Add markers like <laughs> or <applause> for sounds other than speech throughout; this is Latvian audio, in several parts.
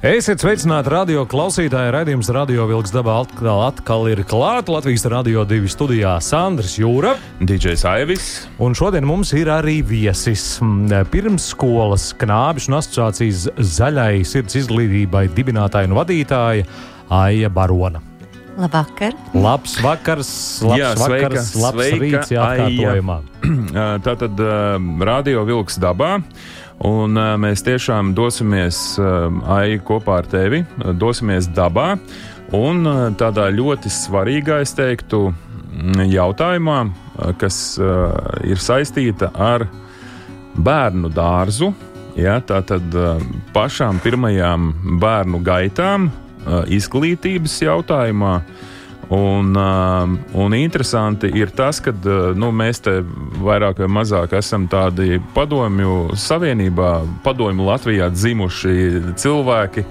Esiet sveicināti radio klausītāji. Radījums Radio Vilks dabā atkal, atkal ir klāts. Latvijas Radio 2 studijā Sandrs Jūra. DJs Aivis. Un šodien mums ir arī viesis. Pirmsskolas knābis un asociācijas zaļai sirds izglītībai dibinātāja un vadītāja Aija Barona. Labvakar! Labs vakars, labs Jā, vakars, sveika, labs sveika, rīts, jā, Aija. atkārtojumā. <clears throat> Tātad uh, Radio Vilks dabā. Un uh, mēs tiešām dosimies uh, ai kopā ar tevi, dosimies dabā. Un uh, tādā ļoti svarīgā, es teiktu, mm, jautājumā, kas ir saistīta ar bērnu dārzu. Ja, Tātad uh, pašām pirmajām bērnu gaitām, izglītības jautājumā. Uh, un interesanti ir tas, ka uh, nu, mēs te vairāk vai mazāk esam tādi padomju savienībā, padomju Latvijā dzimuši cilvēki.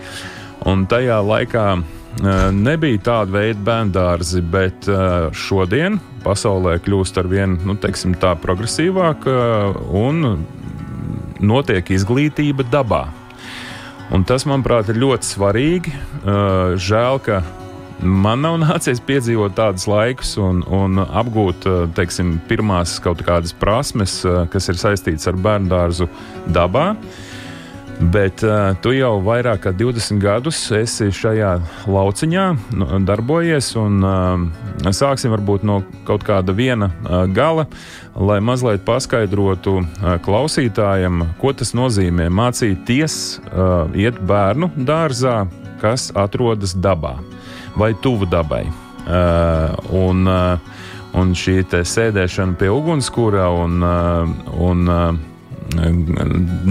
Un tajā laikā uh, nebija tāda veida bērndārzi, bet uh, šodien pasaulē kļūst ar vien nu, teiksim, tā progresīvāk un notiek izglītība dabā. Un tas, manuprāt, ir ļoti svarīgi. Žēl, ka man nav nācies piedzīvot tādus laikus un, un apgūt uh, teiksim, pirmās kaut kādas prasmes, uh, kas ir saistītas ar bērnu dārzu dabā. Bet uh, tu jau vairāk kā 20 gadus esi šajā lauciņā nu, darbojies. Un, uh, sāksim varbūt no kaut kāda viena uh, gala, lai mazliet paskaidrotu uh, klausītājiem, ko tas nozīmē mācīties uh, iet bērnu dārzā, kas atrodas dabā vai tuvu dabai. Uh, un, uh, un šī sēdēšana pie ugunskura un, uh, un uh,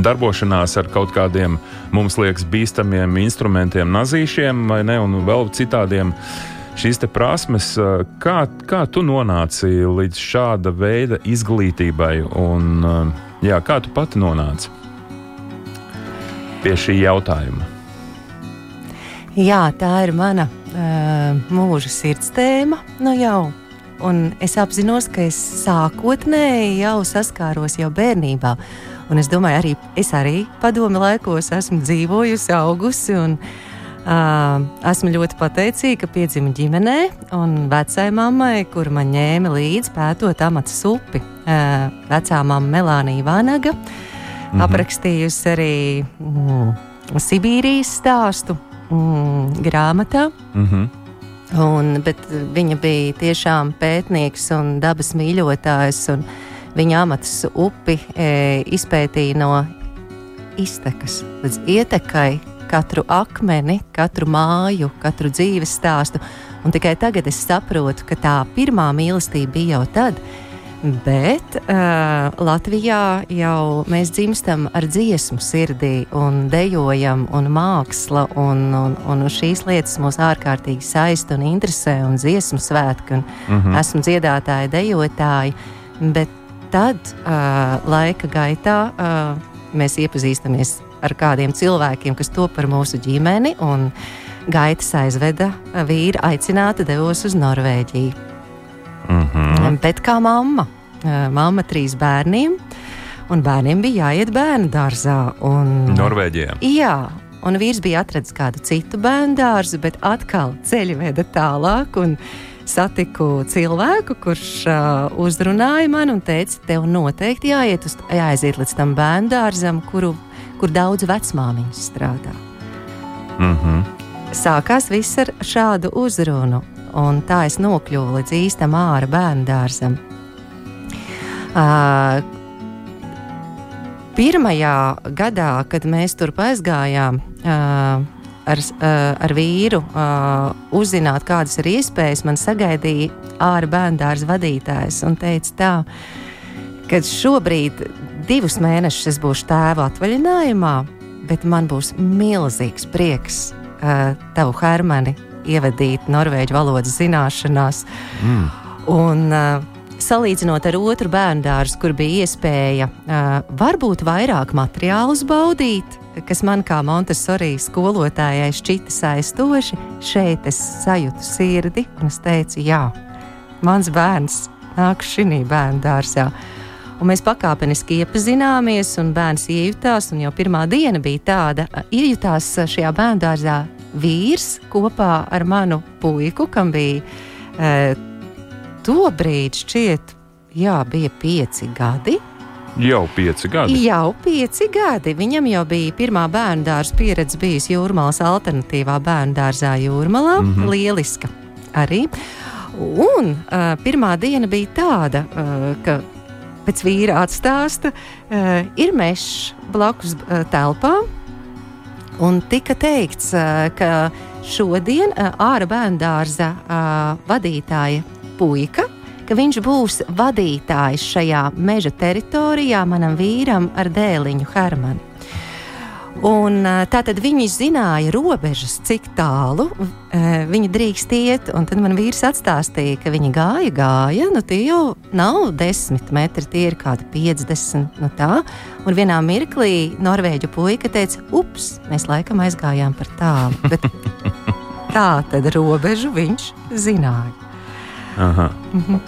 darbošanās ar kaut kādiem mums liekas bīstamiem instrumentiem, nazīšiem vai ne, un vēl citādiem. Šīs prasmes, kā, kā tu nonāci līdz šāda veida izglītībai, un jā, kā tu pati nonāci pie šī jautājuma? Jā, tā ir mana mūža sirds tēma. Nu jau. Un es apzinos, ka es sākotnēji jau saskāros jau bērnībā. Un es domāju, arī es arī padomu laikos esmu dzīvojusi, augusi. Un, uh, esmu ļoti pateicīga, ka piedzimu ģimenē un vecai mammai, kur man ņēma līdzi pētot amatas upi. Uh, vecā mamma Melānija Vanaga mhm. aprakstījusi arī mm, Sibīrijas stāstu mm, grāmatā. Mm -hmm. Un, viņa bija tiešām pētnieks un dabas mīļotājs. Un viņa amatas upi e, izpētīja no iztekas līdz ietekai, katru akmeni, katru māju, katru dzīves stāstu. Un tikai tagad es saprotu, ka tā pirmā mīlestība bija jau tad, Bet uh, Latvijā jau mēs dzimstam ar dziesmu sirdī, un dejojam, un māksla, un, un, un šīs lietas mūs ārkārtīgi saista un interesē, un dziesmu svētki, un mm -hmm. esmu dziedātāji, dejotāji. Bet tad, uh, laika gaitā, uh, mēs iepazīstamies ar kādiem cilvēkiem, kas to par mūsu ģimeni, un gaitas aizveda vīra aicināta devos uz Norvēģiju. Mm -hmm. Bet kā mamma, mamma trīs bērniem, un bērniem bija jāiet bērnu dārzā. Un, Norvēģijā. Jā, un vīrs bija atradzis kādu citu bērnu dārzu, bet atkal ceļi veda tālāk. Un, Satiku cilvēku, kurš uh, uzrunāja mani un teica, tev noteikti jāiet uz, jāaiziet līdz tam bērnu dārzam, kuru, kur daudz vecmāmiņas strādā. Mm -hmm. Sākās viss ar šādu uzrunu, un tā es nokļuvu līdz īstam ārā bērnu dārzam. Uh, pirmajā gadā, kad mēs tur aizgājām, uh, ar, ar vīru uh, uzzināt, kādas ir iespējas, man sagaidīja ārā bērnu vadītājs un teica, tā, ka šobrīd divus mēnešus es būšu tēva atvaļinājumā, bet man būs milzīgs prieks uh, tavu Hermani ievadīti norvēģu valodas zināšanās. Mm. Un, uh, salīdzinot ar otru bērnu dārzu, kur bija iespēja uh, varbūt vairāk materiālus baudīt, kas man kā Montesori skolotājai šķita saistoši, šeit es sajūtu sirdi un es teicu, jā, mans bērns nāk šī bērnu dārzā. Un mēs pakāpeniski iepazināmies, un bērns iejutās. Un jau pirmā diena bija tāda, ka iejutās šajā bērnu dārzā vīrs kopā ar manu puiku, kam bija e, tobrīd šķiet, jā, bija pieci gadi. Jau pieci gadi. Jau pieci gadi. Viņam jau bija pirmā bērnu dārza pieredze bijusi Jūrmālas alternatīvā bērnu dārzā Jūrmalā. Mm -hmm. Lieliska arī. Un uh, pirmā diena bija tāda, uh, ka pēc vīra atstāsta, uh, ir mežs blakus uh, telpām. Un tika teikts, ka šodien ārā bērnu dārza vadītāja puika, ka viņš būs vadītājs šajā meža teritorijā manam vīram ar dēliņu Hermanu. Un, tā tad viņi zināja robežas, cik tālu uh, viņi drīkst iet. Tad man vīrs atstāstīja, ka viņi gāja, gāja. Nu, tie jau nav desmit metri, tie ir kādi 50. Nu tā. Un vienā mirklī norvēģu puika teica, ups, mēs laikam aizgājām par tālu. Bet <laughs> tā tad robežu viņš zināja. Aha. -hmm.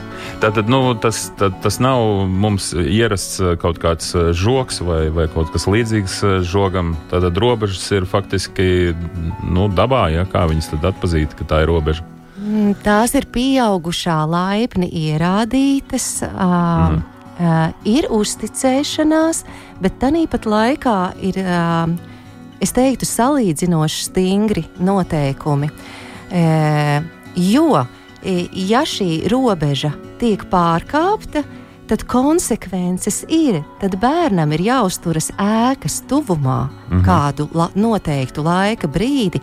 Tātad nu, tas, tad, tas nav mums ierasts eh, kaut kāds eh, žoks vai, vai kaut kas līdzīgs eh, žogam. Tātad robežas ir faktiski nu, dabā, ja? kā viņas tad atpazīt, ka tā ir robeža. Mm, tās ir pieaugušā laipni ierādītas. Uh, mm. uh, ir uzticēšanās, bet tāpat laikā ir, uh, es teiktu, salīdzinoši stingri noteikumi. Uh, jo ja šī robeža tiek pārkāpta, tad konsekvences ir. Tad bērnam ir jāuzturas ēkas tuvumā -hmm. kādu la noteiktu laika brīdi.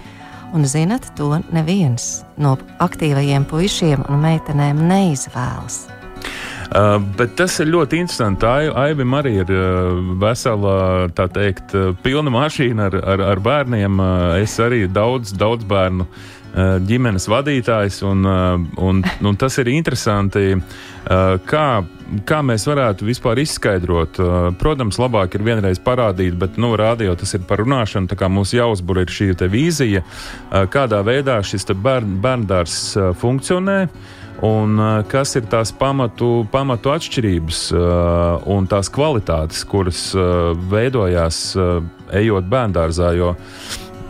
Un, zinat, to neviens no aktīvajiem puišiem un meitenēm neizvēlas. Uh, bet tas ir ļoti interesanti. Aivim arī ir uh, vesela, tā teikt, uh, pilna mašīna ar, ar, ar bērniem. Es arī daudz, daudz bērnu uh, ģimenes vadītājs. Un, eh, un, un tas ir interesanti, eh, kā, kā mēs varētu vispār izskaidrot. Protams, labāk ir vienreiz parādīt, bet nu, rādio tas ir par runāšanu. Mums jāuzbūr šī vīzija, kādā veidā šis bērn, bērndārs funkcionē. Un kas ir tās pamatu, pamatu atšķirības un tās kvalitātes, kuras veidojās ejot bērngārzā?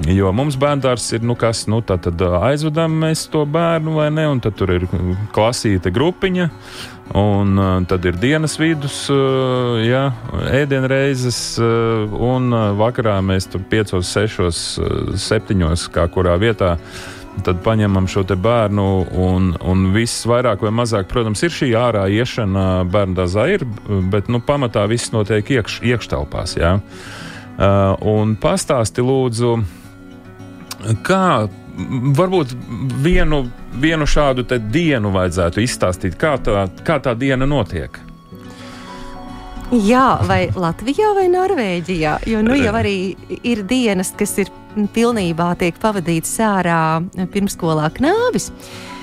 Jo mums bērns ir, nu, kas, nu, tā tad aizvedam mēs to bērnu vai ne, un tad tur ir klasīta grupiņa, un tad ir dienas vidus, jā, ēdienreizes, un vakarā mēs tur piecos, sešos, septiņos, kā kurā vietā. Tad paņemam šo bērnu, un, un viss vairāk vai mazāk, protams, ir šī ārā iešana bērnu dārzā, bet nu, pamatā viss notiek iekš, iekštelpās. Jā. Uh, un pastāsti lūdzu, uh, Kā varbūt vienu, vienu šādu dienu vajadzētu izstāstīt, kā tā, kā tā diena notiek? Jā, vai Latvijā vai Norvēģijā? Jo nu jau arī ir dienas, kas ir pilnībā tiek pavadītas ārā pirmskolā knābis. Uh,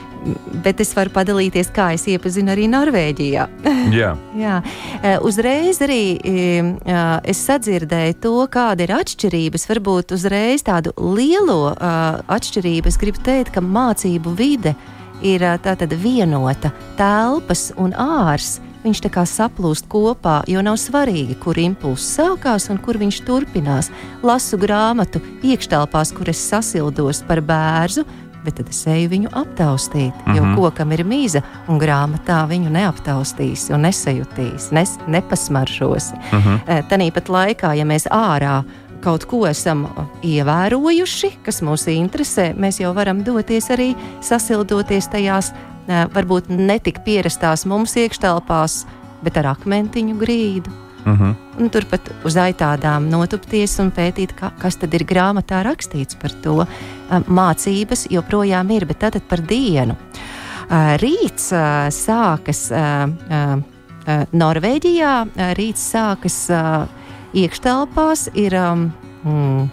bet es varu padalīties, kā es iepazinu arī Norvēģijā. <laughs> Jā. Jā. E, uzreiz arī e, e, es sadzirdēju to, kāda ir atšķirības. Varbūt uzreiz tādu lielo atšķirību es gribu teikt, ka mācību vide ir tātad vienota telpas un ārs. Viņš tā kā saplūst kopā, jo nav svarīgi, kur impulss sākās un kur viņš turpinās. Lasu grāmatu iekštelpās, kur es sasildos par bērnu, bet tad es eju viņu aptaustīt. Mm -hmm. Jo mhm. kokam ir mīza, un grāmatā viņu neaptaustīs, un nesajutīs, nes, nepasmaršos. Mm -hmm. Tāpat laikā, ja mēs ārā kaut ko esam ievērojuši, kas mūs interesē, mēs jau varam doties arī sasildoties tajās varbūt netik pierastās mums iekštelpās, bet ar akmentiņu grīdu. Uh mhm. -huh. Un turpat uz aitādām notupties un pētīt, ka, kas tad ir grāmatā rakstīts par to. Mācības joprojām ir, bet tad par dienu. Rīts sākas Norvēģijā, rīts sākas iekštelpās, ir mm,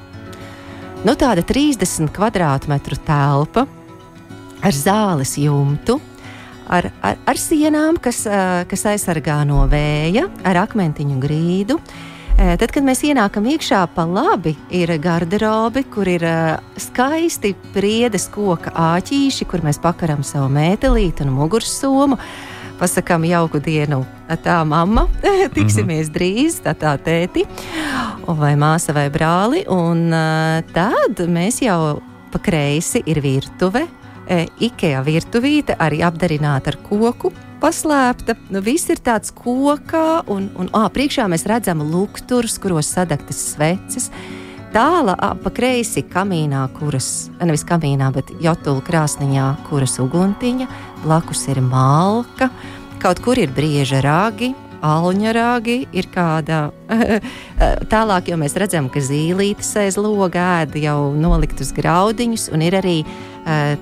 nu, tāda 30 kvadrātmetru telpa. ar zāles jumtu. Ar, ar, ar sienām, kas, kas aizsargā no vēja, ar akmentiņu grīdu. Tad, kad mēs ienākam iekšā, pa labi ir garderobe, kur ir skaisti priedes koka āķīši, kur mēs pakaram savu mētelīti un mugursomu. Pasakām jauku dienu, tā mamma, <laughs> tiksimies mm -hmm. drīz, tā tā tēti, vai māsa vai brāli. Un tad mēs jau pa kreisi ir virtuve, e, IKEA virtuvīte, arī apdarināta ar koku. Paslēpta, nu, viss ir tāds kokā, un, un ā, priekšā mēs redzam lukturus, kuros sadegtas sveces. Tālāk, pa kreisi kamīnā, kuras, nevis kamīnā, bet jotula krāsniņā, kuras uguntiņa, blakus ir malka, kaut kur ir brieža rāgi, alņarāgi, ir kāda <laughs> tālāk, jo mēs redzam, ka zīlītes aiz loga ēda jau noliktus graudiņus, un ir arī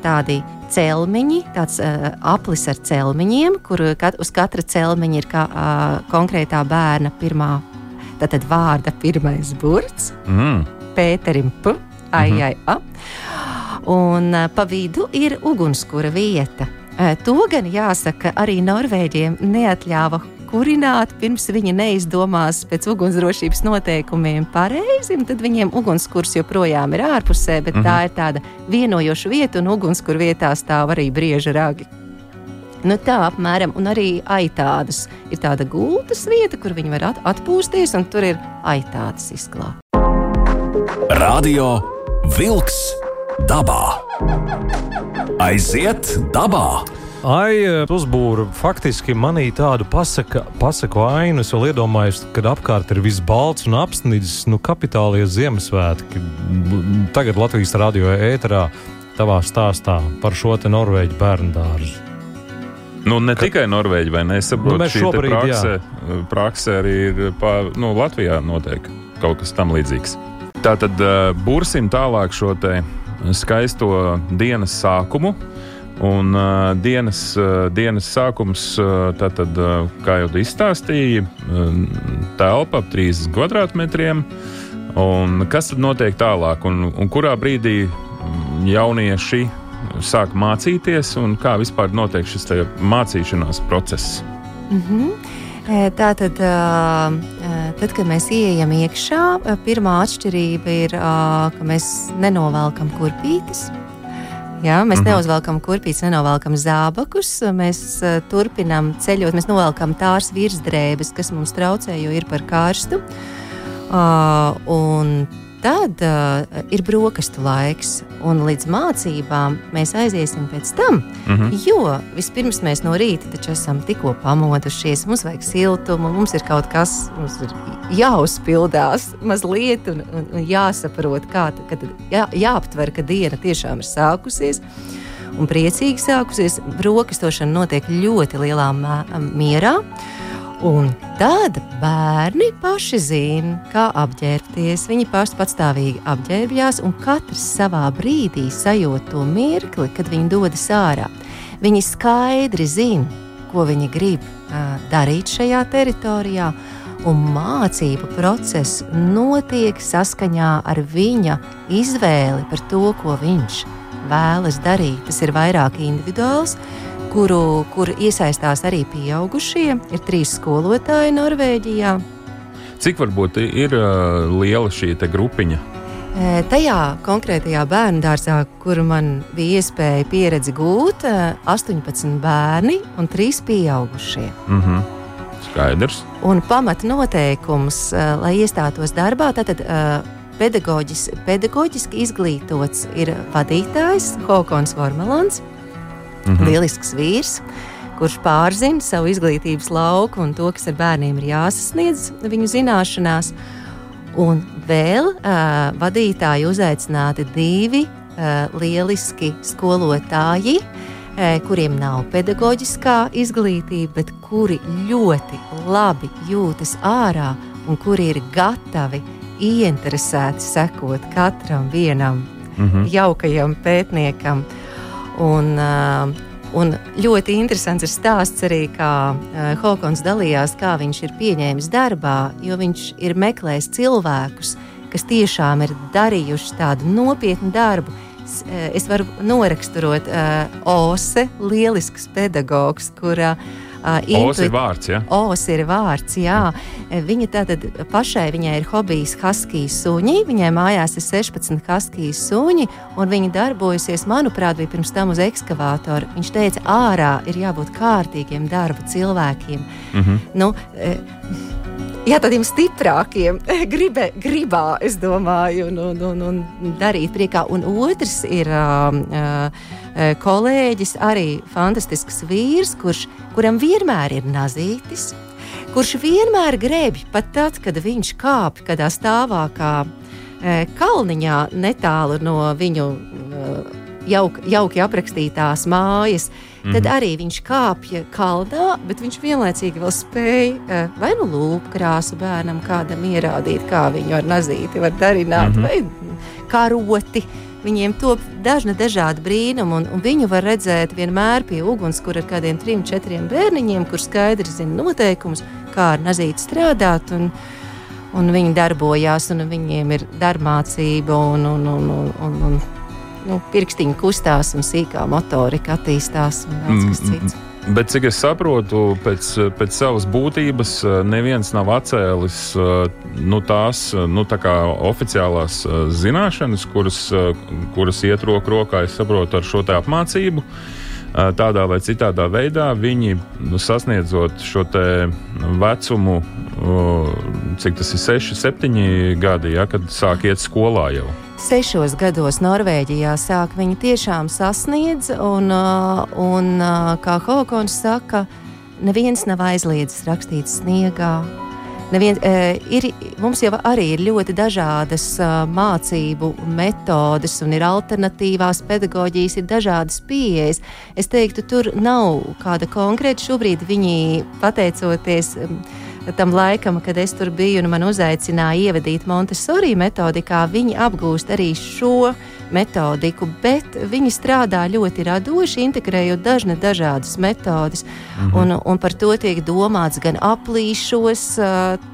tādi celmiņi, tāds uh, aplis ar celmiņiem, kur kat, uz katra celmiņa ir kā, uh, konkrētā bērna pirmā, tātad vārda pirmais burts, mm. Pēterim P, ai, mm -hmm. ai, a. Un uh, pa vidu ir ugunskura vieta. To gan jāsaka, arī Norvēģiem neatļāva kurināt, pirms viņi neizdomās pēc ugunsdrošības noteikumiem pareizi, tad viņiem ugunskurs joprojām ir ārpusē, bet mm -hmm. tā ir tāda vienojoša vieta, un ugunskur vietā stāv arī brieža ragi. Nu, tā apmēram, un arī aitādas. Ir tāda gultas vieta, kur viņi var at atpūsties, un tur ir aitādas izklāta. Radio Wolks dabā. Aiziet dabā! Ai, uzbūra faktiski manī tādu pasaka, pasaku ainu. Es vēl iedomājos, kad apkārt ir viss balts un apsnidzis, nu, kapitālie Ziemassvētki. Tagad Latvijas radio ēterā tavā stāstā par šo te Norvēģu bērnu dārzu. Nu, ne Ka... tikai Norvēģi, vai ne? Es saprotu, nu, šī šobrīd, praksē, praksē arī ir pa, nu, Latvijā notiek kaut kas tam līdzīgs. Tā tad uh, bursim tālāk šo skaisto dienas sākumu. Un uh, dienas, uh, dienas sākums, uh, tātad, uh, kā jau izstāstīja, uh, telpa ap 30 kvadrātmetriem. Un kas tad notiek tālāk, un, un kurā brīdī jaunieši sāk mācīties, un kā vispār notiek šis mācīšanās process? Mm -hmm. Tā tad, tad, kad mēs ienākam iekšā, pirmā atšķirība ir, ka mēs nenovelkam kurpītes. Jā, mēs mm -hmm. neuzvelkam kurpītes, nenovelkam zābakus. Mēs uh, turpinām ceļot, mēs novelkam tās virsdrēbes, kas mums traucē, jo ir par karstu. Uh, Tad uh, ir brokastu laiks, un līdz mācībām mēs aiziesim pēc tam. Mm -hmm. Jo vispirms mēs no rīta taču esam tikko pamodušies, mums vajag siltumu, mums ir kaut kas, mums ir jāuzpildās mazliet, un, un, un jāsaprot, kā tad jā, jāaptver, ka diena tiešām ir sākusies. Un priecīgi sākusies, brokastošana notiek ļoti lielā mierā. Un tad bērni paši zina, kā apģērbties. Viņi paši patstāvīgi apģērbjās, un katrs savā brīdī sajūt to mirkli, kad viņi dodas ārā. Viņi skaidri zina, ko viņi grib uh, darīt šajā teritorijā, un mācību process notiek saskaņā ar viņa izvēli par to, ko viņš vēlas darīt. Tas ir vairāk individuāls kuru, kur iesaistās arī pieaugušie. Ir trīs skolotāji Norvēģijā. Cik varbūt ir uh, liela šī grupiņa? E, tajā konkrētajā bērnu dārzā, kur man bija iespēja pieredzi gūt, 18 bērni un 3 pieaugušie. Mm -hmm. Skaidrs. Un pamatnoteikums, lai iestātos darbā, tad pedagoģis, pedagoģiski izglītots ir vadītājs Hokons Vormelons. Mm -hmm. Lielisks vīrs, kurš pārzina savu izglītības lauku un to, kas ar bērniem ir jāsasniedz viņu zināšanās. Un vēl uh, vadītāji uzaicināti divi uh, lieliski skolotāji, uh, kuriem nav pedagoģiskā izglītība, bet kuri ļoti labi jūtas ārā un kuri ir gatavi ieinteresēti sekot katram vienam mm -hmm. jaukajam pētniekam. Uh, un ļoti interesants ir stāsts arī, kā uh, Hokons dalījās, kā viņš ir pieņēmis darbā, jo viņš ir meklējis cilvēkus, kas tiešām ir darījuši tādu nopietnu darbu, eh, es varu noraksturot uh, Ose, lielisks pedagogs, kura uh, Osi ir vārds, ja? Os ir vārds, jā. Viņa tātad pašai viņai ir hobijs Haskijas suņi. Viņai mājās ir 16 Haskijas suņi, un viņa darbojasies, manuprāt, bija pirms tam uz ekskavātora. Viņš teica, ārā ir jābūt kārtīgiem darba cilvēkiem. Mm -hmm. Nu, eh, Jā, tādiem stiprākiem, gribē, gribā, es domāju, un, un, un, un darīt priekā. Un otrs ir uh, uh, kolēģis, arī fantastisks vīrs, kurš, kuram vienmēr ir nazītis, kurš vienmēr grēbj pat tad, kad viņš kāpj kādā stāvākā uh, kalniņā netālu no viņu uh, jauk, jauki aprakstītās mājas. Mm -hmm. Tad arī viņš kāpja kalnā, bet viņš vienlaicīgi vēl spēja vai nu lūpu krāsu bērnam kādam ierādīt, kā viņu ar nazīti var darināt, mm -hmm. vai karoti. Viņiem top dažna dažādi brīnumi, un, un viņu var redzēt vienmēr pie uguns, kur ar kādiem trim, četriem bērniņiem, kur skaidri zina noteikumus, kā ar nazīti strādāt. Un, un viņi darbojās, un viņiem ir darbmācība, un, un, un, un, un, un nu, pirkstiņi kustās, un sīkā motorika attīstās, un daudz kas cits. Bet, cik es saprotu, pēc, pēc savas būtības eh, neviens nav atcēlis eh, nu, tās nu, tā oficiālās eh, zināšanas, kuras, kuras iet roku rokā, saprotu, ar šo apmācību. Tādā vai citādā veidā viņi nu, sasniedzot šo vecumu, cik tas ir 6, 7 gadi, ja, kad sāk iet skolā jau. Sešos gados Norvēģijā sāk viņi tiešām sasniedz, un, un kā Hokons saka, neviens nav aizliedzis rakstīt sniegā. Nevien, ir, mums jau arī ir ļoti dažādas mācību metodes, un ir alternatīvās pedagoģijas, ir dažādas pieejas. Es teiktu, tur nav kāda konkrēta. Šobrīd viņi, pateicoties tam laikam, kad es tur biju un man uzaicināja ievadīt Montesori metodikā, viņi apgūst arī šo metodiku, bet viņi strādā ļoti radoši, integrējot dažne dažādas metodes. Mhm. Un, un par to tiek domāts gan aplīšos,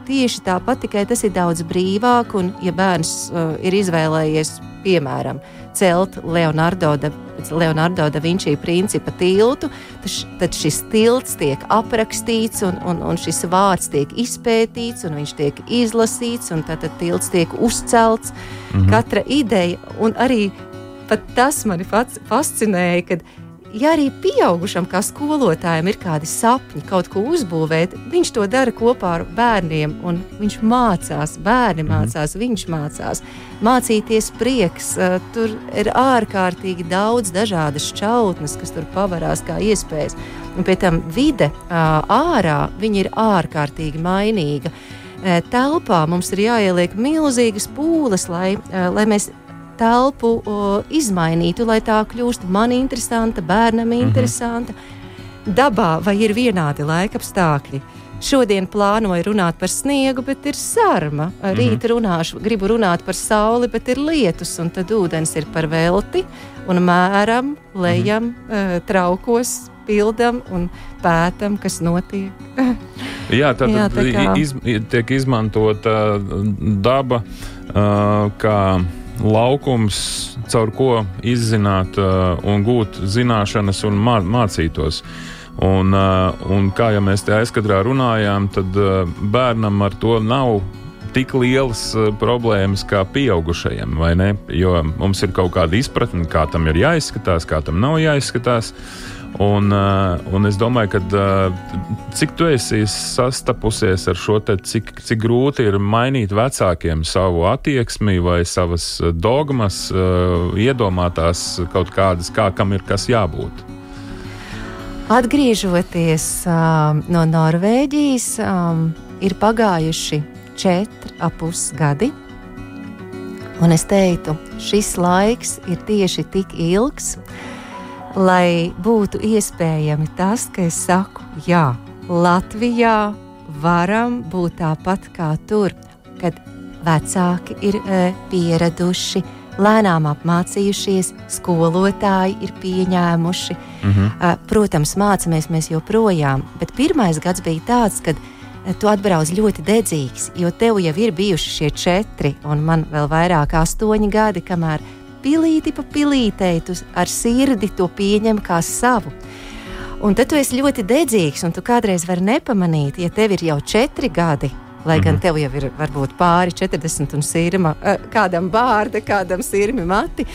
tieši tāpat, tikai tas ir daudz brīvāk. Un, ja bērns ir izvēlējies, piemēram, celt Leonardo da, Leonardo da Vinci principa tiltu, tad šis tilts tiek aprakstīts, un, un, un šis vārds tiek izpētīts, un viņš tiek izlasīts, un tad tilts tiek uzcelts. Mhm. Katra ideja, un arī tas mani fascinēja, kad ja arī pieaugušam, kā skolotājam, ir kādi sapņi kaut ko uzbūvēt, viņš to dara kopā ar bērniem. Viņš mācās, bērni mm -hmm. mācās, viņš mācās. Mācīties prieks, uh, tur ir ārkārtīgi daudz dažādas šķautnes, kas tur pavarās kā iespējas. Un pēc tam vide uh, ārā ir ārkārtīgi mainīga. Uh, telpā mums ir jāieliek milzīgas pūles, lai, lai mēs telpu o, izmainītu, lai tā kļūst man interesanta, bērnam Mhm. interesanta. Mm -hmm. Dabā vai ir vienādi laika apstākļi? Šodien plānoju runāt par sniegu, bet ir sarma. Rīt runāšu, gribu runāt par sauli, bet ir lietus, un tad ūdens ir par velti. Un mēram, lejam, mm -hmm. traukos, pildam un pētam, kas notiek. <laughs> Jā, tā Jā, tā kā- iz, tiek izmantota daba uh, kā laukums, caur ko izzināt uh, un gūt zināšanas un mā, mācītos. Un, uh, un kā jau mēs te aizkadrā runājām, tad uh, bērnam ar to nav tik lielas uh, problēmas kā pieaugušajiem, vai ne? Jo mums ir kaut kāda izpratne, kā tam ir jāizskatās, kā tam nav jāizskatās. Uh, un es domāju, ka uh, cik tu esi sastapusies ar šo, te, cik, cik grūti ir mainīt vecākiem savu attieksmi vai savas uh, dogmas, uh, iedomātās kaut kādas, kā kam ir kas jābūt. Atgriežoties um, no Norvēģijas, um, ir pagājuši četri ap pus gadi. Un es teiktu, šis laiks ir tieši tik ilgs, lai būtu iespējami tas, ka es saku, jā, Latvijā varam būt tāpat kā tur, kad vecāki ir e, pieraduši, lēnām apmācījušies, skolotāji ir pieņēmuši. Mhm. Uh, Protams, mācāmies mēs joprojām, bet pirmais gads bija tāds, kad uh, tu atbrauc ļoti dedzīgs, jo tev jau ir bijuši šie četri, un man vēl vairāk astoņi gadi, kamēr pilīti pa pilītei, tu ar sirdi to pieņem kā savu. Un tad tu esi ļoti dedzīgs, un tu kādreiz vari nepamanīt, ja tev ir jau četri gadi. Lai gan mm -hmm. tev jau ir varbūt pāri 40 un sirma, kādam bārda, kādam sirmi mati,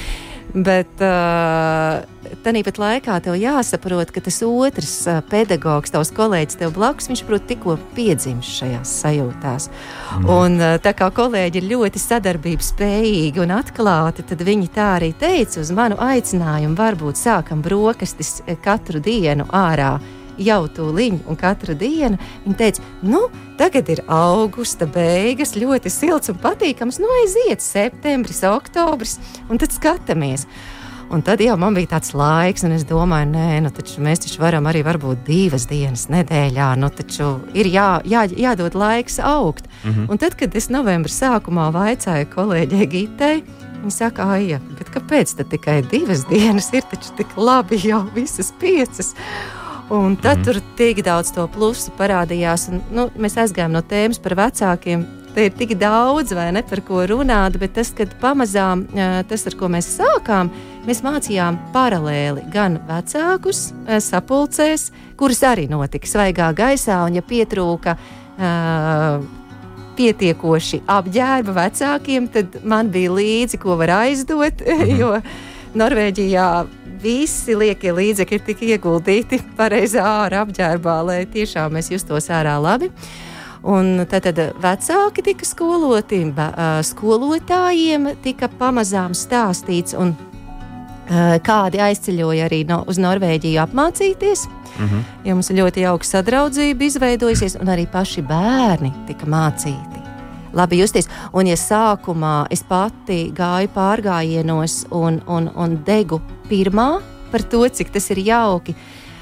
Bet uh, tāpat laikā tev jāsaprot, ka tas otrs uh, pedagogs, tavs kolēģis, tev blakus, viņš prot tikko piedzimis šajās sajūtās. Mm. Un uh, tā kā kolēģi ir ļoti sadarbības spējīgi un atklāti, tad viņi tā arī teica uz manu aicinājumu. Varbūt sākam brokastis katru dienu ārā jau tūlīt, un katru dienu viņa teica, nu, tagad ir augusta beigas, ļoti silts un patīkams. Nu, aiziet septembris, oktobris, un tad skatāmies. Un tad jau man bija tāds laiks, un es domāju, nē, nu, taču mēs taču varam arī varbūt divas dienas nedēļā. Nu, taču ir jā, jā, jādod laiks augt. Mm -hmm. Un tad, kad es novembrī sākumā vaicāju kolēģei Gitei, viņa saka, ah, bet kāpēc tikai divas dienas ir taču tik labi jau visas piecas? Un tad mm. tur tik daudz to plusu parādījās. Un, nu, mēs aizgājām no tēmas par vecākiem. Te ir tik daudz, vai ne, par ko runāt, bet tas, kad pamazām tas, ar ko mēs sākām, mēs mācījām paralēli gan vecākus sapulcēs, kuras arī notika svaigā gaisā, un ja pietrūka uh, pietiekoši apģērba vecākiem, tad man bija līdzi, ko var aizdot, <laughs> mm -hmm. jo Norvēģijā visi liekie līdzekļi ir tik ieguldīti <laughs> pareizā ārā apģērbā, lai tiešām mēs justos ārā labi. Un tad, tad vecāki tika skoloti, skolotājiem tika pamazām stāstīts, un kādi aizceļoja arī no, uz Norvēģiju apmācīties. Mm -hmm. Jo mums ir ļoti jauka sadraudzība izveidojusies, un arī paši bērni tika mācīti labi justies. Un, ja sākumā es pati gāju pārgājienos un, un, un degu pirmā par to, cik tas ir jauki.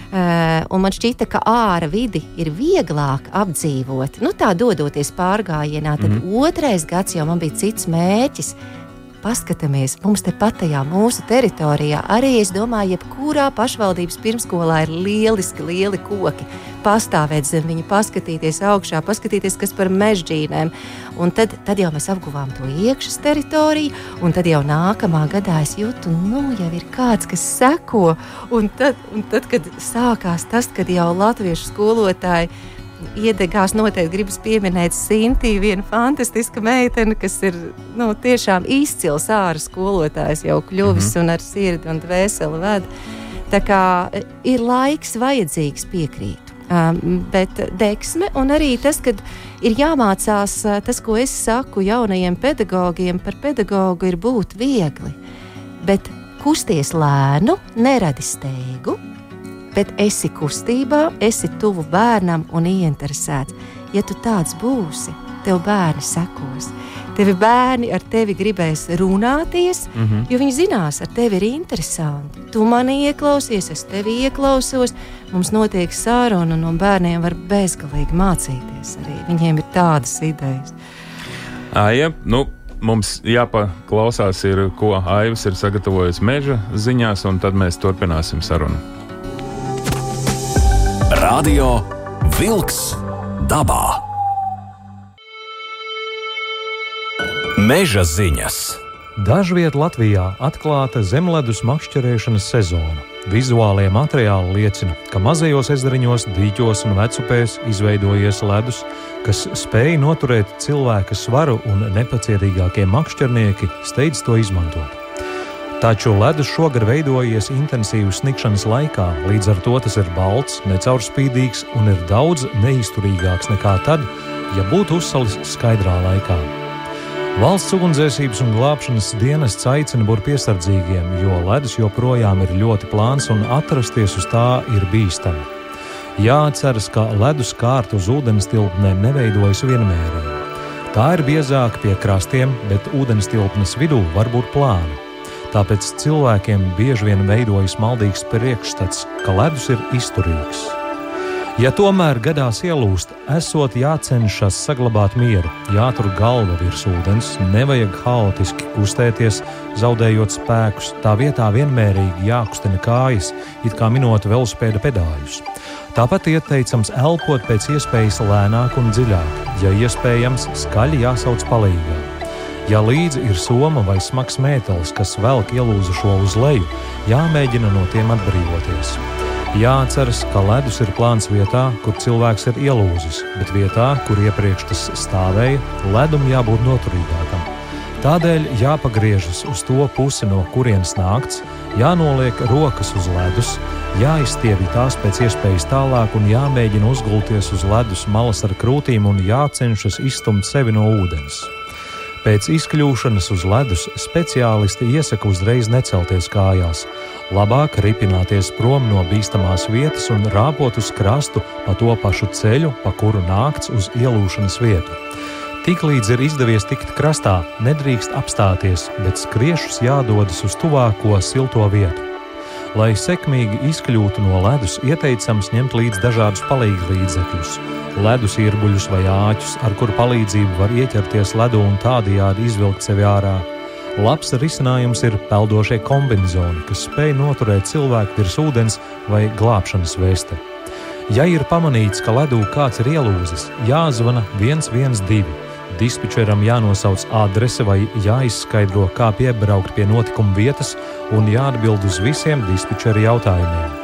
Uh, un man šķita, ka ārā vidi ir vieglāk apdzīvot. Nu, tā dodoties pārgājienā, tad mm -hmm. otrais gads jau man bija cits mērķis paskatāmies, mums te patajā mūsu teritorijā arī, es domāju, jebkurā pašvaldības pirmskolā ir lieliski lieli koki. Pastāvēt zem viņa, paskatīties augšā, paskatīties, kas par mežģīnēm. Un tad, tad jau mēs apguvām to iekšas teritoriju, un tad jau nākamā gadā es jūtu, nu, jau ir kāds, kas seko. Un tad, un tad kad sākās tas, kad jau latviešu skolotāji iedegās noteikti gribas pieminēt Sintīnu, viena fantastiska meitene, kas ir nu, tiešām izcils ārā skolotājs, jau kļuvis mm -hmm. un ar sirdi un dvēseli ved. Tā kā e, ir laiks vajadzīgs piekrīt. Um, bet deksme un arī tas, ka ir jāmācās uh, tas, ko es saku jaunajiem pedagogiem, par pedagogu ir būt viegli. Bet kusties lēnu, neradi steigu, bet esi kustībā, esi tuvu bērnam un ieinteresēts. Ja tu tāds būsi, tev bērni sekos. Tevi bērni ar tevi gribēs runāties, mm -hmm. jo viņi zinās, ar tevi ir interesanti. Tu mani ieklausies, es tevi ieklausos. Mums notiek saruna, un no bērniem var bezgalīgi mācīties. Arī. Viņiem ir tādas idejas. Aija, nu, mums jāpaklausās, ir, ko Aivs ir sagatavojis meža ziņās, un tad mēs turpināsim sarunu. Radio Wolks dabā. Meža ziņas. Dažviet Latvijā atklāta zemledus makšķerēšanas sezona. Vizuālie materiāli liecina, ka mazajos ezeriņos, dīķos un vecupēs izveidojies ledus, kas spēj noturēt cilvēka svaru, un nepacietīgākie makšķernieki steidz to izmantot. Taču ledus šogad veidojies intensīvas sniegšanas laikā, līdz ar to tas ir balts, necaurspīdīgs un ir daudz neizturīgāks nekā tad, ja būtu uzsalis skaidrā laikā. Valsts ugunsdzēsības un glābšanas dienests aicina būt piesardzīgiem, jo ledus joprojām ir ļoti plāns un atrasties uz tā ir bīstami. Jāatceras, ka ledus kārta uz ūdens tilpnēm neveidojas vienmērīgi. Tā ir biezāka pie krastiem, bet ūdens tilpnes vidū var būt plāna. Tāpēc cilvēkiem bieži vien veidojas maldīgs priekšstats, ka ledus ir izturīgs. Ja tomēr gadās ielūst, esot jācenšas saglabāt mieru, jātur galva virs ūdens, nevajag haotiski kustēties, zaudējot spēkus, tā vietā vienmērīgi jākustina kājas, it kā minot velospēda pedāļus. Tāpat ieteicams elpot pēc iespējas lēnāk un dziļāk, ja iespējams, skaļi jāsauc palīdzību. Ja līdzi ir soma vai smags mētelis, kas velk ielūzušo uz leju, jāmēģina no tiem atbrīvoties. Jāatceras, ka ledus ir plāns vietā, kur cilvēks ir ielūzis, bet vietā, kur iepriekš tas stāvēja, ledum jābūt noturīgākam. Tādēļ jāpagriežas uz to pusi, no kurienes nākts, jānoliek rokas uz ledus, jāizstiepj tās pēc iespējas tālāk un jāmēģina uzgulties uz ledus malas ar krūtīm un jācenšas izstumt sevi no ūdens. Pēc izkļūšanas uz ledus speciālisti iesaka uzreiz necelties kājās, labāk ripināties prom no bīstamās vietas un rāpot uz krastu pa to pašu ceļu, pa kuru nākts uz ielūšanas vietu. Tiklīdz ir izdevies tikt krastā, nedrīkst apstāties, bet skriešus jādodas uz tuvāko silto vietu. Lai sekmīgi izkļūtu no ledus, ieteicams ņemt līdzi dažādus palīdzekļus, ledus ierbuļus vai āķus, ar kuru palīdzību var ieķerties ledu un tādējādi izvilkt sevi ārā. Labs risinājums ir peldošie kombinizoni, kas spēj noturēt cilvēku virs ūdens vai glābšanas vēsti. Ja ir pamanīts, ka ledū kāds ir ielūzis, jāzvana 112. Dispečeram jānosauc adrese vai jāizskaidro, kā piebraukt pie notikuma vietas un jāatbild uz visiem dispečera jautājumiem.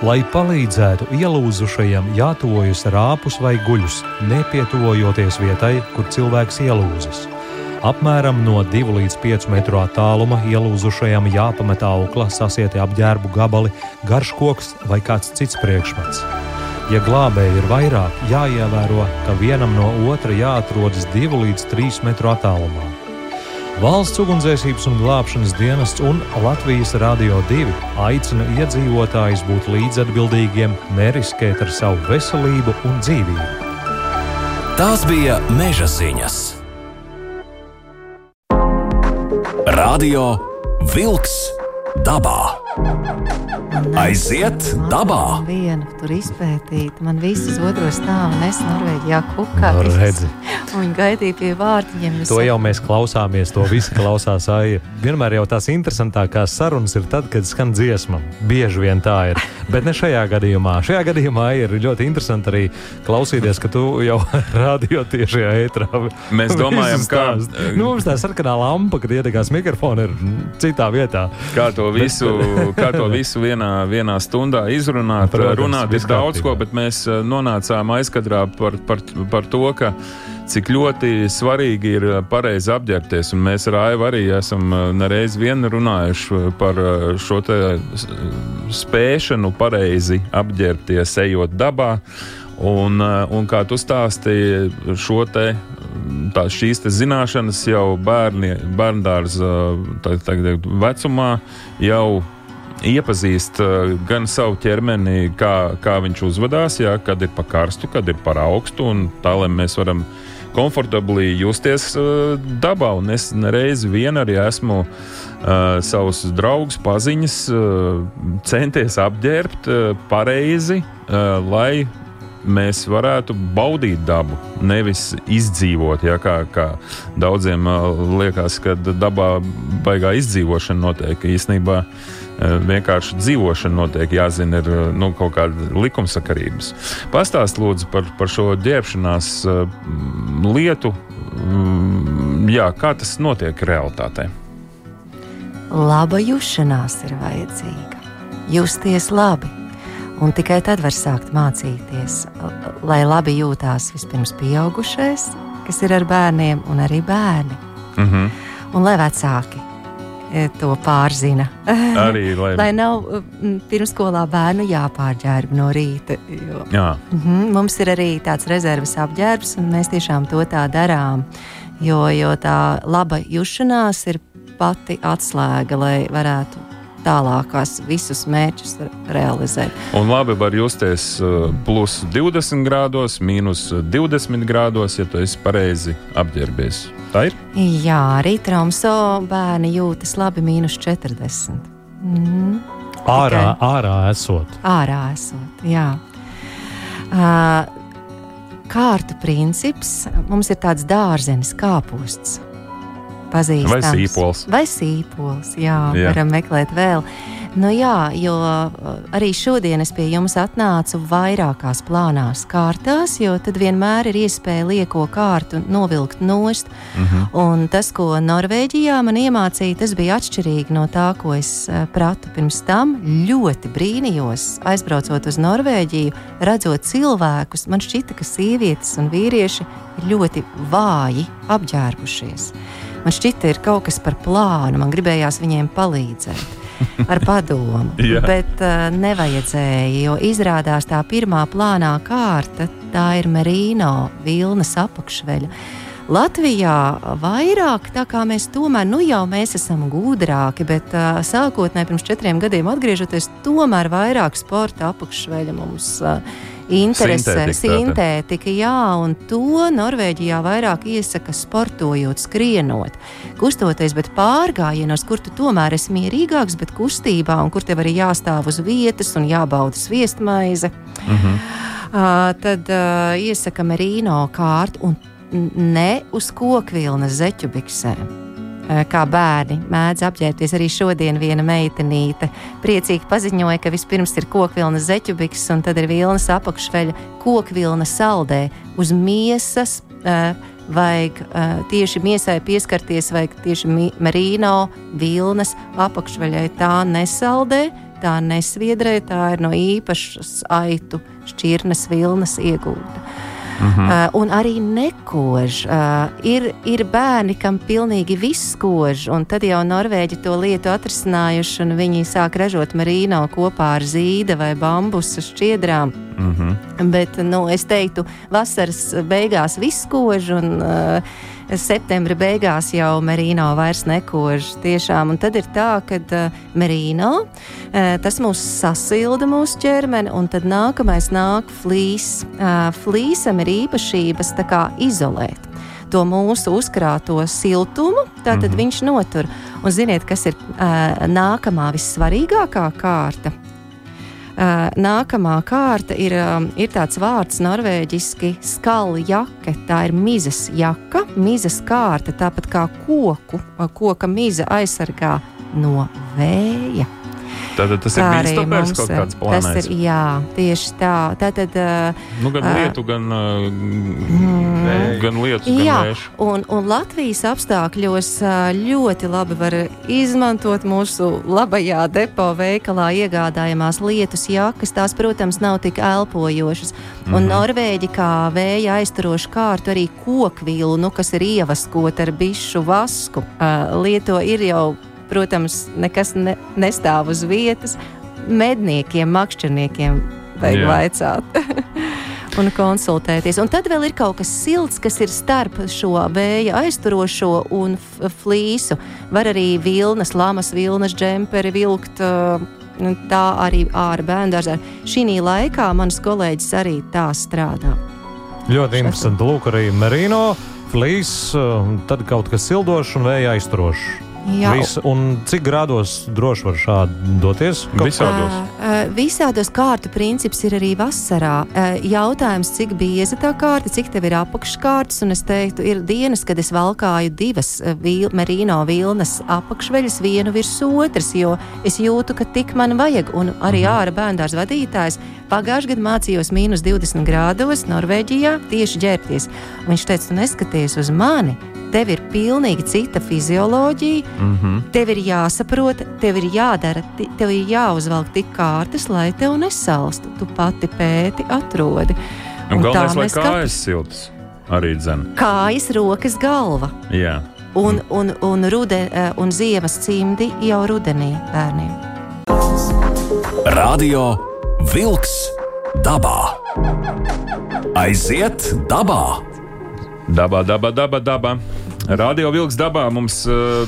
Lai palīdzētu ielūzušajam, jātuvojas rāpus vai guļus, nepietuvojoties vietai, kur cilvēks ielūzis. Apmēram no 2 līdz 5 metru attāluma ielūzušajam jāpamet aukla, sasieti apģērbu gabali, garš koks vai kāds cits priekšmets. Ja glābēji ir vairāk, jāievēro, ka vienam no otra jāatrodas 2 līdz 3 metru attālumā. Valsts ugunsdzēsības un glābšanas dienests un Latvijas Rādio 2 aicina iedzīvotājus būt līdzatbildīgiem, neriskēt ar savu veselību un dzīvību. Tās bija meža ziņas. Radio Wolks dabā. Aiziet dabā! Vienu tur izpētīt. Man visas otro stāvu nes Norvēģijā kukā. Redzi. Un gaidīja pie vārtiņiem. Es To jau mēs klausāmies, to visi klausās. Aija. Vienmēr jau tās interesantākās sarunas ir tad, kad skan dziesma. Bieži vien tā ir. Bet ne šajā gadījumā. Šajā gadījumā ir ļoti interesanti arī klausīties, ka tu jau <laughs> rādio tiešajā ētrā. Mēs domājam, stāsti. Nu, mums tā sarkanā lampa, kad iedegās mikrofona, ir citā vietā. Kā to visu, <laughs> kā to visu vienā, vienā stundā izrunāt? Protams, Runāt ir daudz ko, bet mēs eh, nonācām aizkadrā par, par, par to, ka cik ļoti svarīgi ir eh, pareizi apģērbties. Un mēs ar Aivu arī esam eh, nereiz vien runājuši par šo spēšanu pareizi apģērbties, ejot dabā. Un, un kā tu stāstīji, šo te, tā, šīs te zināšanas jau bērni, bērndārza tā- tagad vecumā jau iepazīst uh, gan savu ķermeni, kā, kā viņš uzvedās, jā, kad ir pa karstu, kad ir par augstu, un tā, lai mēs varam komfortabli justies uh, dabā. Un es nereiz vien arī esmu uh, savus draugus, paziņas, uh, centies apģērbt uh, pareizi, uh, lai mēs varētu baudīt dabu, nevis izdzīvot. Ja, kā, kā daudziem liekas, ka dabā baigā izdzīvošana notiek. Īsnībā uh, vienkārši dzīvošana notiek, jāzina, ir uh, nu, kaut kāda likumsakarības. Pastāst lūdzu par, par šo ģērbšanās uh, lietu. Mm, Jā, kā tas notiek realitātē? Laba jušanās ir vajadzīga. Justies labi. Un tikai tad var sākt mācīties, lai labi jūtās vispirms pieaugušais, kas ir ar bērniem, un arī bērni. Mm -hmm. Un lai vecāki to pārzina. <laughs> Arī lai. Lai nav mm, pirmsskolā bērnu jāpārģērb no rīta. Jo, Jā, mhm, mums ir arī tāds rezerves apģērbs, un mēs tiešām to tā darām. Jo, jo tā laba jušanās ir pati atslēga, lai varētu tālākās visus mērķus realizēt. un labi var justies uh, plus 20 grādos, mīnus 20 grādos, ja tu esi pareizi apģērbies. Tā ir. Jā, arī Tromso bērni jūtas labi mīnus 40. Mm. Ārā, ārā esot. ārā esot. Jā. Uh, kārtu princips mums ir tāds dārzenis, kāposts. Pazīstams. Vai sīpols. Vai sīpols, Jā. jā. varam meklēt vēl. Nu jā, jo uh, arī šodien es pie jums atnācu vairākās plānās kārtās, jo tad vienmēr ir iespēja lieko kārtu novilkt nost. Uh -huh. Un tas, ko Norvēģijā man iemācīja, tas bija atšķirīgi no tā, ko es uh, pratu pirms tam. Ļoti brīnījos, aizbraucot uz Norvēģiju, redzot cilvēkus, man šķita, ka sievietes un vīrieši ir ļoti vāji apģērbušies. Man šķita, ir kaut kas par plānu, man gribējās viņiem palīdzēt ar padomu. <laughs> bet uh, nevajadzēja, jo izrādās tā pirmā plānā kārta, tā ir Merino vilnas apakšveļa. Latvijā vairāk tā kā mēs tomēr, nu jau mēs esam gudrāki, bet uh, sākotnēji pirms četriem gadiem atgriežoties, tomēr vairāk sporta apakšveļa mums uh, interesē sintētika, jā, un to Norvēģijā vairāk iesaka sportojot, skrienot, kustoties, bet pārgājienos, kur tu tomēr esi mierīgāks, bet kustībā, un kur tev arī jāstāv uz vietas un jābauda sviestmaize. Mm -hmm. uh, tad uh, iesaka merino kārtu un ne uz kokvilnas zeķu biksēm. Eh, kā bērni mēdz apģērbties. Arī šodien viena meitenīte priecīgi paziņoja, ka vispirms ir kokvilnas zeķubiks, un tad ir vilnas apakšveļa kokvilna saldē uz miesas. Uh, vajag uh, tieši miesai pieskarties, vajag tieši merino vilnas apakšveļai. Tā nesaldē, tā nesviedrē, tā ir no īpašas aitu šķirnes vilnas iegūta. Mm -hmm. un arī nekož. Uh, ir, ir bērni, kam pilnīgi viss kož, un tad jau Norvēģi to lietu atrisinājuši, un viņi sāk ražot marīno kopā ar zīda vai bambusa šķiedrām. Mm -hmm. Bet nu, es teiktu, vasaras beigās viss kož. Un, uh, septembra beigās jau merino vairs nekož. Tiešām, un tad ir tā, ka uh, merino uh, tas mūs sasilda mūsu ķermeni, un tad nākamais nāk flīs. Uh, flīsam ir īpašības izolēt to mūsu uzkrāto siltumu, tad mm -hmm. viņš notur. Un ziniet, kas ir uh, nākamā vissvarīgākā kārta? Nākamā kārta ir, ir tāds vārds norvēģiski skaljake. Tā ir mizas jaka, mizas kārta, tāpat kā koku, koka miza aizsargā no vēja. Tātad tas ir bīstams kaut kāds plāns. Tas ir, jā, tieši tā. Tātad, uh, nu, gan lietu, gan, uh, mm, gan lietu, jā, gan vēju. Un, un Latvijas apstākļos ļoti labi var izmantot mūsu labajā depo veikalā iegādājamās lietus jakas. Tās, protams, nav tik elpojošas. Un mm -hmm. Norvēģi kā vēja aizturošu kārtu arī kokvīlu, nu, kas ir ievaskot ar bišu vasku, uh, lieto ir jau protams, nekas ne, nestāv uz vietas. Medniekiem, makšķerniekiem vajag Jā. vaicāt. <laughs> un konsultēties. Un tad vēl ir kaut kas silts, kas ir starp šo vēja aizturošo un flīsu. Var arī vilnas, lamas vilnas, džemperi vilkt. Tā arī ārā bērnu dārzā. Šī laikā mans kolēģis arī tā strādā. Ļoti interesanti. Lūk, arī merino, flīs, tad kaut kas sildošs un vēja aizturošs. Jā. Vis, un cik grādos droši var šādi doties? Visādos. Uh, visādos kārtu princips ir arī vasarā. Uh, jautājums, cik bieza tā kārta, cik tev ir apakškārtas, un es teiktu, ir dienas, kad es valkāju divas vil, merino vilnas apakšveļas vienu virs otras, jo es jūtu, ka tik man vajag, un arī mhm. ārā bērndārs vadītājs pagājušajā gadā mācījos mīnus 20 grādos Norvēģijā tieši ģērbties. Un viņš teica, tu neskaties uz mani, tev ir pilnīgi cita fizioloģija. Mm -hmm. Tev ir jāsaprot, tev ir jādara, tev ir jāuzvelk tik kārtas, lai tev nesalstu. Tu pati pēti, atrodi. Un, un galvenais, lai kājas siltas arī dzēna. Kājas, rokas, galva. Jā. Un, mm. un, un, rude, eh, un ziemas cimdi jau rudenī bērniem. Radio Vilks dabā. Aiziet dabā! Dabā, dabā, dabā, dabā. Radio vilks dabā mums uh,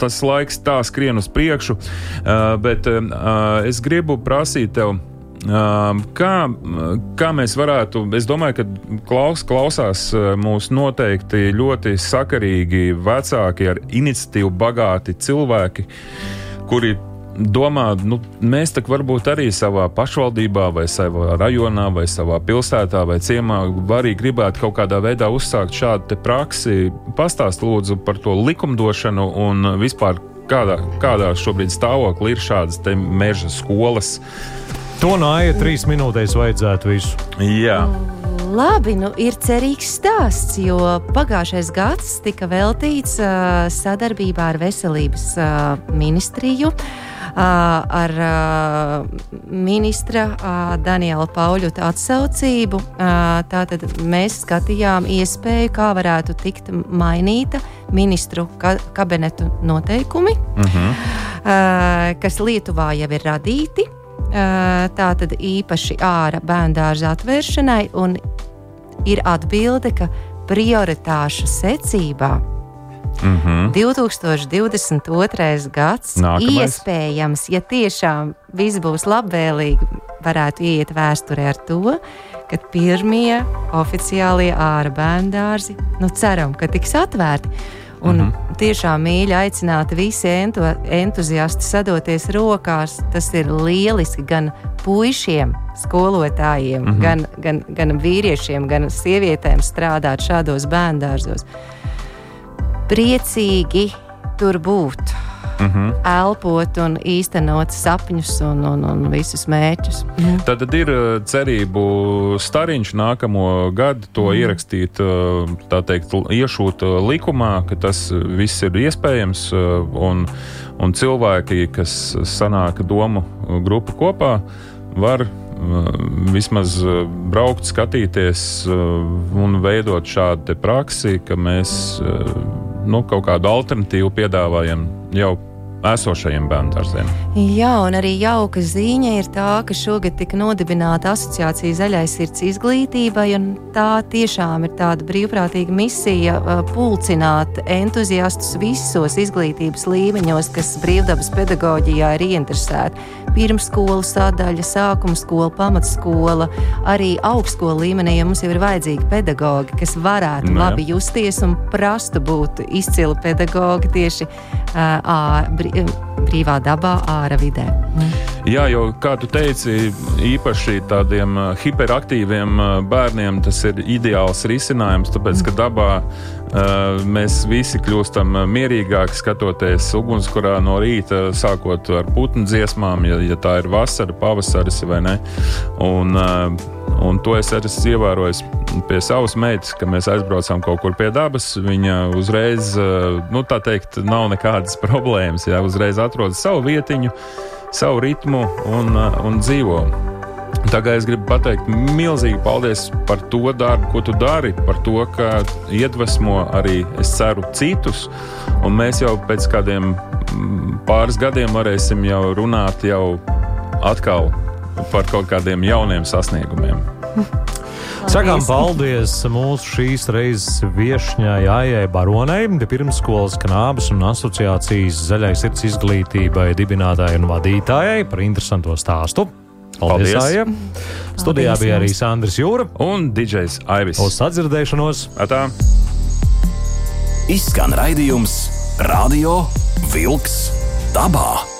tas laiks tā skrien uz priekšu, uh, bet uh, es gribu prasīt tev. Kā, kā mēs varētu, es domāju, ka klaus, klausās mūs noteikti ļoti sakarīgi vecāki, ar iniciatīvu bagāti cilvēki, kuri domā, nu, mēs tā varbūt arī savā pašvaldībā, vai savā rajonā, vai savā pilsētā, vai ciemā arī gribētu kaut kādā veidā uzsākt šādu praksi. Pastāst lūdzu par to likumdošanu un vispār, kādā, kādā šobrīd stāvoklī ir šādas meža skolas. To nāja trīs minūtēs vajadzētu visu. Jā. Labi, nu ir cerīgs stāsts, jo pagājušais gads tika veltīts uh, sadarbībā ar veselības uh, ministriju. Uh, ar ministra Daniela Pauļuta atsaucību. Tātad mēs skatījām iespēju, kā varētu tikt mainīta ministru ka kabinetu noteikumi, uh -huh. kas Lietuvā jau ir radīti tātad īpaši ārā bērngārza atvēršanai, un ir atbilde, ka prioritāšu secībā Mm -hmm. 2022. gads Nākamais. iespējams, ja tiešām viss būs labvēlīgi, varētu iet vēsturē ar to, ka pirmie oficiālie ārā bērngārzi, nu ceram, ka tiks atvērti. Un mm -hmm. tiešām mīļi aicināt visi entu, entuziasti sadoties rokās. Tas ir lieliski gan puišiem, skolotājiem, mm -hmm. gan, gan, gan vīriešiem, gan sievietēm strādāt šādos bērngārzos. Priecīgi tur būt mm -hmm. elpot un īstenot sapņus un, un, un visus mērķus. Mm. Tad, tad ir uh, cerību stariņš nākamo gadu to mm. ierakstīt, uh, tā teikt, iešūt uh, likumā, ka tas viss ir iespējams un, un cilvēki, kas sanāk domu grupu kopā, var vismaz braukt, skatīties un veidot šādu praksi, ka mēs nu, kaut kādu alternatīvu piedāvājam jau esošajiem bērnu dārziem. Jā, un arī jauka ziņa ir tā, ka šogad tika nodibināta asociācija Zaļais sirds izglītībai, un tā tiešām ir tāda brīvprātīga misija pulcināt entuziastus visos izglītības līmeņos, kas brīvdabas pedagoģijā ir ieinteresēti. Pirmsskola sadaļa, sākuma skola, pamatskola, arī augstskola līmenī, ja mums jau ir vajadzīgi pedagogi, kas varētu Nē. labi justies un prastu būt izcili pedagogi tieši uh, brīvā dabā, ārā vidē. Mm. Jā, jo, kā tu teici, īpaši tādiem hiperaktīviem bērniem tas ir ideāls risinājums, tāpēc, ka dabā uh, mēs visi kļūstam mierīgāki skatoties ugunskurā no rīta, sākot ar putnu dziesmām, ja, ja tā ir vasara, pavasaris vai ne. Un, uh, Un to es arī esmu ievērojis pie savas meitas, kad mēs aizbraucām kaut kur pie dabas. Viņa uzreiz, eh, nu, tā teikt, nav nekādas <laughs> problēmas. Jā, uzreiz atrod savu vietiņu, savu ritmu un, eh, un dzīvo. Tagad es gribu pateikt milzīgi paldies par to darbu, ko tu dari, par to, ka iedvesmo arī, es ceru, citus. Un mēs jau pēc kādiem mm, pāris gadiem varēsim jau runāt jau atkal par kaut kādiem jauniem sasniegumiem. <laughs> Sakām paldies mūsu šīs reizes viesņai Aijai Baronai, pirmsskolas knābes un asociācijas zaļais sirds izglītībai dibinātājai un vadītājai par interesanto stāstu. Paldies, paldies. Aija! Studijā paldies, bija arī Sandrs Jūra un Digijs Aivis. Uz sadzirdēšanos! Atā. Izskan raidījums Radio Vilks dabā!